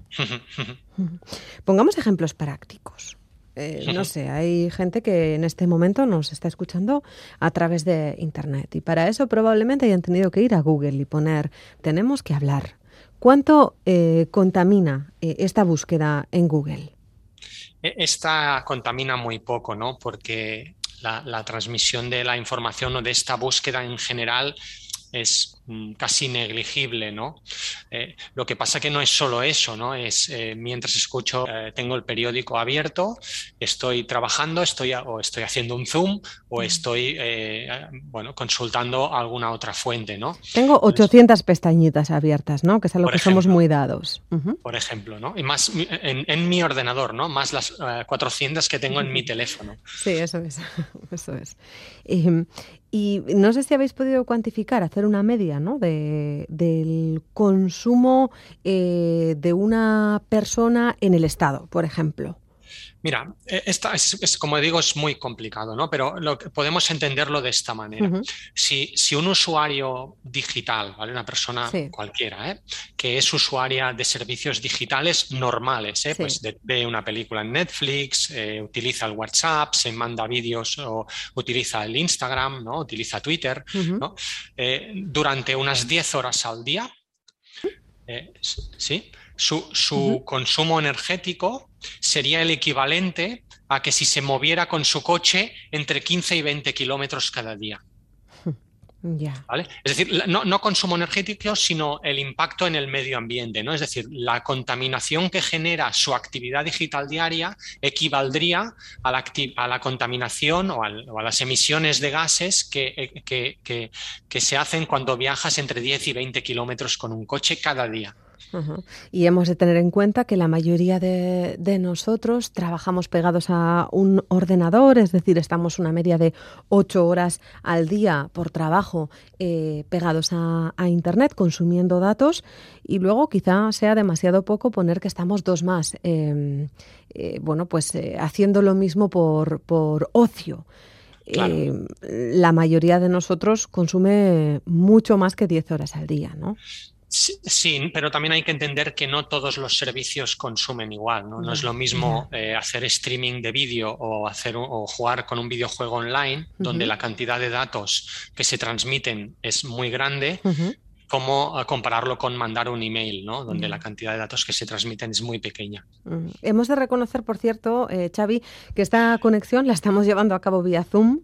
Pongamos ejemplos prácticos. Eh, no sé, hay gente que en este momento nos está escuchando a través de Internet y para eso probablemente hayan tenido que ir a Google y poner tenemos que hablar. ¿Cuánto eh, contamina esta búsqueda en Google? E, esta contamina muy poco, ¿no? Porque la, la, transmisión de la información o de esta búsqueda en general es mm, casi negligible, ¿no? Eh, lo que pasa que no es solo eso, ¿no? Es eh, mientras escucho, eh, tengo el periódico abierto, estoy trabajando, estoy o estoy haciendo un zoom o estoy, bueno, consultando alguna otra fuente, ¿no? Tengo 800 pestañitas abiertas, ¿no? Que es a lo que somos muy dados. Por ejemplo, ¿no? Y más en, mi ordenador, ¿no? Más las 400 que tengo en mi teléfono. Sí, eso es, *laughs* eso es. Em, y no sé si habéis podido cuantificar, hacer una media ¿no? de, del consumo eh, de una persona en el Estado, por ejemplo. Mira, e, esta es, como digo, es muy complicado, ¿no? Pero lo que, podemos entenderlo de esta manera. si, si, un usuario digital, ¿vale? Una persona cualquiera, ¿eh? que es usuaria de servicios digitales normales, ¿eh? pues ve una película en Netflix, eh, utiliza el WhatsApp, se manda vídeos o utiliza el Instagram, ¿no? Utiliza Twitter, ¿no? durante unas 10 horas al día, ¿sí? Su, consumo energético sería el equivalente a que si se moviera con su coche entre 15 y 20 kilómetros cada día. *laughs* Es decir, no, consumo energético, sino el impacto en el medio ambiente. ¿no? Es decir, la contaminación que genera su actividad digital diaria equivaldría a la, a la contaminación o, a las emisiones de gases que, que, se hacen cuando viajas entre 10 y 20 kilómetros con un coche cada día. Y hemos de tener en cuenta que la mayoría de, nosotros trabajamos pegados a un ordenador, es decir, estamos una media de ocho horas al día por trabajo eh, pegados a, Internet, consumiendo datos, y luego quizá sea demasiado poco poner que estamos dos más, em, eh, bueno, pues eh, haciendo lo mismo por, por ocio. la mayoría de nosotros consume mucho más que 10 horas al día, ¿no? Sí, pero también hay que entender que no todos los servicios consumen igual. No, es lo mismo eh, hacer streaming de vídeo o, hacer, o jugar con un videojuego online, donde la cantidad de datos que se transmiten es muy grande, como eh, compararlo con mandar un email, ¿no? donde la cantidad de datos que se transmiten es muy pequeña. Hemos de reconocer, por cierto, eh, Xavi, que esta conexión la estamos llevando a cabo vía Zoom.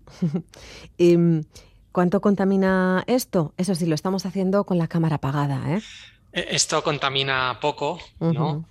y, *laughs* ¿Cuánto contamina esto? Eso sí, lo estamos haciendo con la cámara apagada. ¿eh? E, esto contamina poco, ¿no?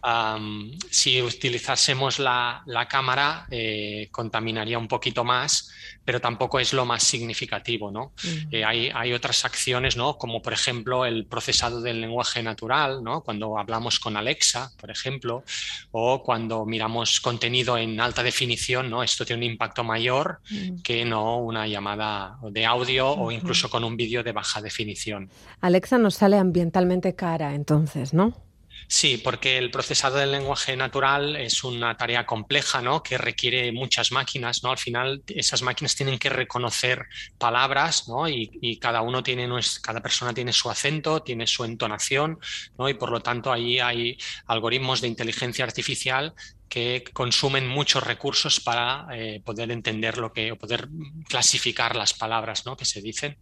si utilizásemos la, cámara, eh, contaminaría un poquito más, pero tampoco es lo más significativo, ¿no? Eh, hay, otras acciones, ¿no? Como por ejemplo el procesado del lenguaje natural, ¿no? Cuando hablamos con Alexa, por ejemplo, o cuando miramos contenido en alta definición, ¿no? Esto tiene un impacto mayor que no una llamada de audio o incluso con un vídeo de baja definición. Alexa nos sale ambientalmente cara entonces, ¿no? Sí, porque el procesado del lenguaje natural es una tarea compleja, ¿no? Que requiere muchas máquinas, ¿no? Al final esas máquinas tienen que reconocer palabras, ¿no? Y, cada uno tiene, cada persona tiene su acento, tiene su entonación, ¿no? Y por lo tanto ahí hay algoritmos de inteligencia artificial que consumen muchos recursos para eh, poder entender lo que o poder clasificar las palabras ¿no? que se dicen.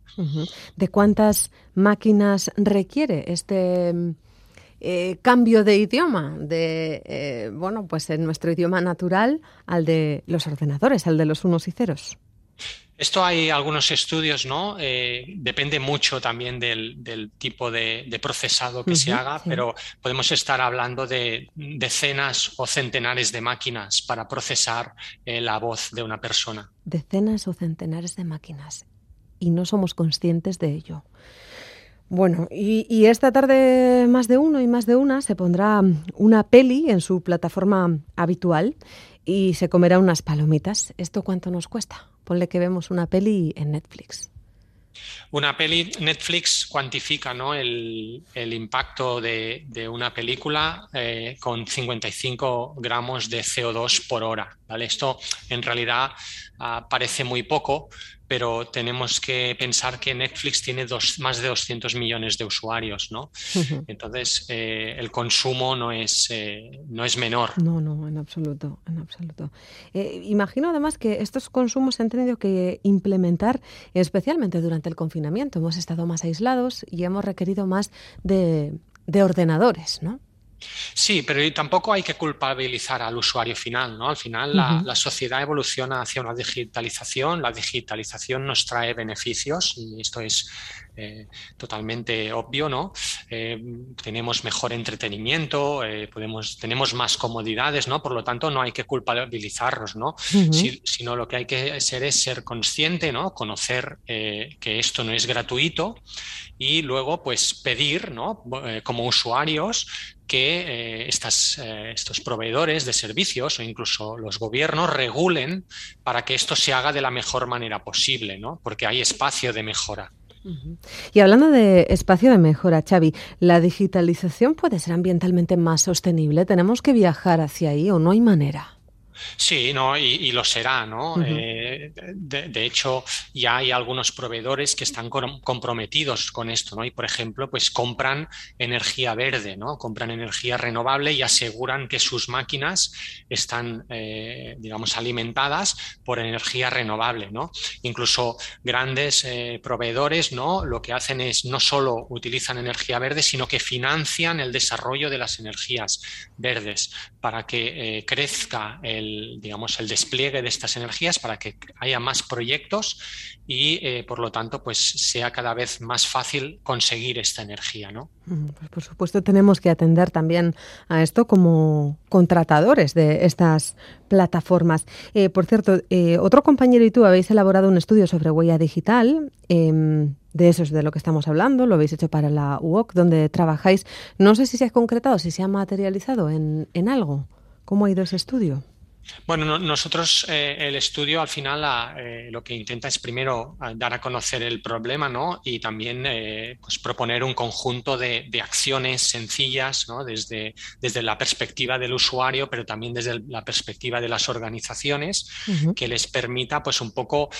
¿De cuántas máquinas requiere este eh, cambio de idioma, de eh, bueno, pues en nuestro idioma natural al de los ordenadores, al de los unos y ceros? Esto hay algunos estudios, ¿no? Eh, depende mucho también del, tipo de, procesado que se haga, pero podemos estar hablando de decenas o centenares de máquinas para procesar eh, la voz de una persona. Decenas o centenares de máquinas. Y no somos conscientes de ello. Bueno, y, esta tarde más de uno y más de una se pondrá una peli en su plataforma habitual y se comerá unas palomitas. ¿Esto cuánto nos cuesta? Ponle que vemos una peli en Netflix. Una peli, Netflix cuantifica ¿no? el, impacto de, una película eh, con 55 gramos de CO2 por hora. ¿vale? Esto en realidad ah, parece muy poco, pero tenemos que pensar que Netflix tiene más de 200 millones de usuarios, ¿no? Entonces, eh, el consumo no es, eh, no es menor. No, no, en absoluto, en absoluto. Eh, imagino además que estos consumos se han tenido que implementar especialmente durante el confinamiento. Hemos estado más aislados y hemos requerido más de, de ordenadores, ¿no? Sí, pero tampoco hay que culpabilizar al usuario final, ¿no? Al final la, sociedad evoluciona hacia una digitalización, la digitalización nos trae beneficios y esto es eh, totalmente obvio, ¿no? Eh, tenemos mejor entretenimiento, eh, podemos, tenemos más comodidades, ¿no? Por lo tanto, no hay que culpabilizarlos, ¿no? sino lo que hay que hacer es ser consciente, ¿no? Conocer que esto no es gratuito y luego, pues, pedir, ¿no? como usuarios que estas, estos proveedores de servicios o incluso los gobiernos regulen para que esto se haga de la mejor manera posible, ¿no? porque hay espacio de mejora. Y hablando de espacio de mejora, Xavi, ¿la digitalización puede ser ambientalmente más sostenible? ¿Tenemos que viajar hacia ahí o no hay manera? Sí, no, y, lo será, ¿no? Eh, de, hecho, ya hay algunos proveedores que están comprometidos con esto, ¿no? Y por ejemplo, pues compran energía verde, ¿no? Compran energía renovable y aseguran que sus máquinas están, eh, digamos, alimentadas por energía renovable, ¿no? Incluso grandes eh, proveedores, ¿no? Lo que hacen es no solo utilizan energía verde, sino que financian el desarrollo de las energías verdes para que crezca el digamos, el despliegue de estas energías para que haya más proyectos y, eh, por lo tanto, pues sea cada vez más fácil conseguir esta energía, ¿no? Pues por supuesto tenemos que atender también a esto como contratadores de estas plataformas. Eh, por cierto, eh, otro compañero y tú habéis elaborado un estudio sobre huella digital. Em, de eso es de lo que estamos hablando, lo habéis hecho para la UOC, donde trabajáis. No sé si se ha concretado, si se ha materializado en, en algo. ¿Cómo ha ido ese estudio? Bueno, nosotros eh, el estudio al final eh, lo que intenta es primero ah, dar a conocer el problema ¿no? y también eh, pues proponer un conjunto de, acciones sencillas ¿no? desde, desde la perspectiva del usuario, pero también desde la perspectiva de las organizaciones que les permita pues un poco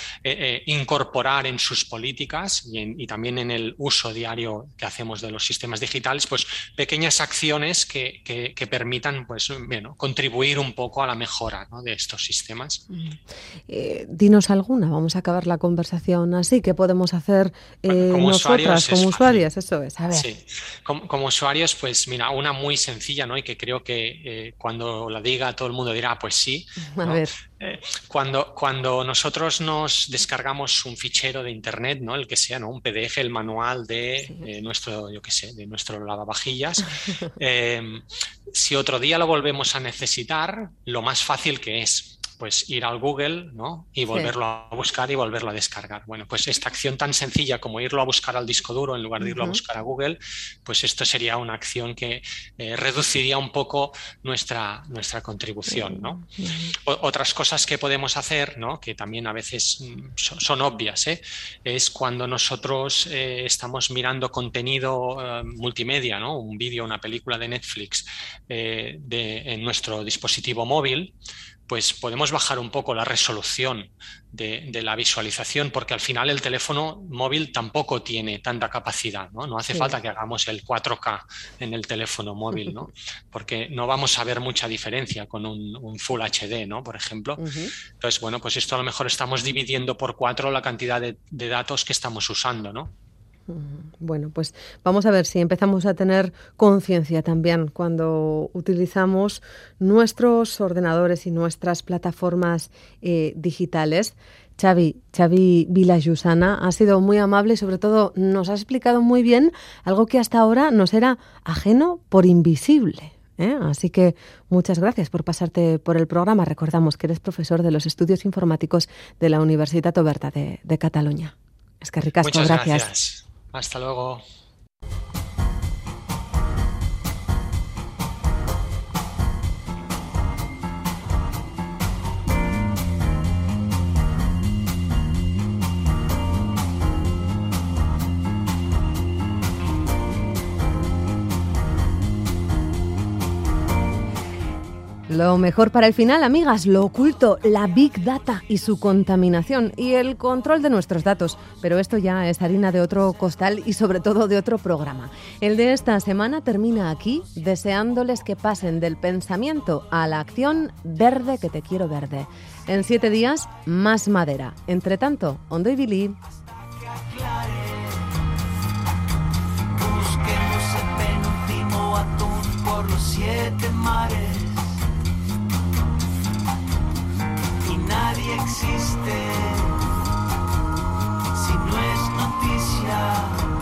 incorporar en sus políticas y, también en el uso diario que hacemos de los sistemas digitales pues pequeñas acciones que, que permitan pues, bueno, contribuir un poco a la mejora de estos sistemas. Eh, dinos alguna, vamos a acabar la conversación así. ¿Qué podemos hacer eh, nosotras como usuarias? Eso es, a ver. Sí. Como, usuarios, pues mira, una muy sencilla, ¿no? Y que creo que eh, cuando la diga todo el mundo dirá, pues sí. *laughs* A ver. Cuando, cuando nosotros nos descargamos un fichero de internet, ¿no? El que sea, ¿no? Un PDF, el manual de nuestro, yo qué sé, de nuestro lavavajillas. *laughs* si otro día lo volvemos a necesitar, lo más fácil que es pues ir al Google ¿no? y volverlo a buscar y volverlo a descargar. Bueno, pues esta acción tan sencilla como irlo a buscar al disco duro en lugar de irlo a buscar a Google, pues esto sería una acción que eh, reduciría un poco nuestra, nuestra contribución. ¿no? otras cosas que podemos hacer, ¿no? que también a veces mm, son, obvias, ¿eh? es cuando nosotros eh, estamos mirando contenido multimedia, ¿no? un vídeo, una película de Netflix de, en nuestro dispositivo móvil, pues podemos bajar un poco la resolución de, la visualización, porque al final el teléfono móvil tampoco tiene tanta capacidad, ¿no? No hace falta que hagamos el 4K en el teléfono móvil, ¿no? Porque no vamos a ver mucha diferencia con un, Full HD, ¿no? Por ejemplo. Entonces, bueno, pues esto a lo mejor estamos dividiendo por cuatro la cantidad de, de datos que estamos usando, ¿no? Bueno, pues vamos a ver si empezamos a tener conciencia también cuando utilizamos nuestros ordenadores y nuestras plataformas eh, digitales. Xavi, Xavi Vilajusana, ha sido muy amable y sobre todo nos ha explicado muy bien algo que hasta ahora nos era ajeno por invisible. ¿eh? Así que muchas gracias por pasarte por el programa. Recordamos que eres profesor de los estudios informáticos de la Universidad Oberta de, Cataluña. Es que ricasco, muchas gracias. Hasta luego. Lo mejor para el final, amigas, lo oculto, la Big Data y su contaminación y el control de nuestros datos. Pero esto ya es harina de otro costal y sobre todo de otro programa. El de esta semana termina aquí, deseándoles que pasen del pensamiento a la acción verde que te quiero verde. En siete días, más madera. Entre tanto, Ondo y Billy. por los siete mares nadie existe si no es noticia.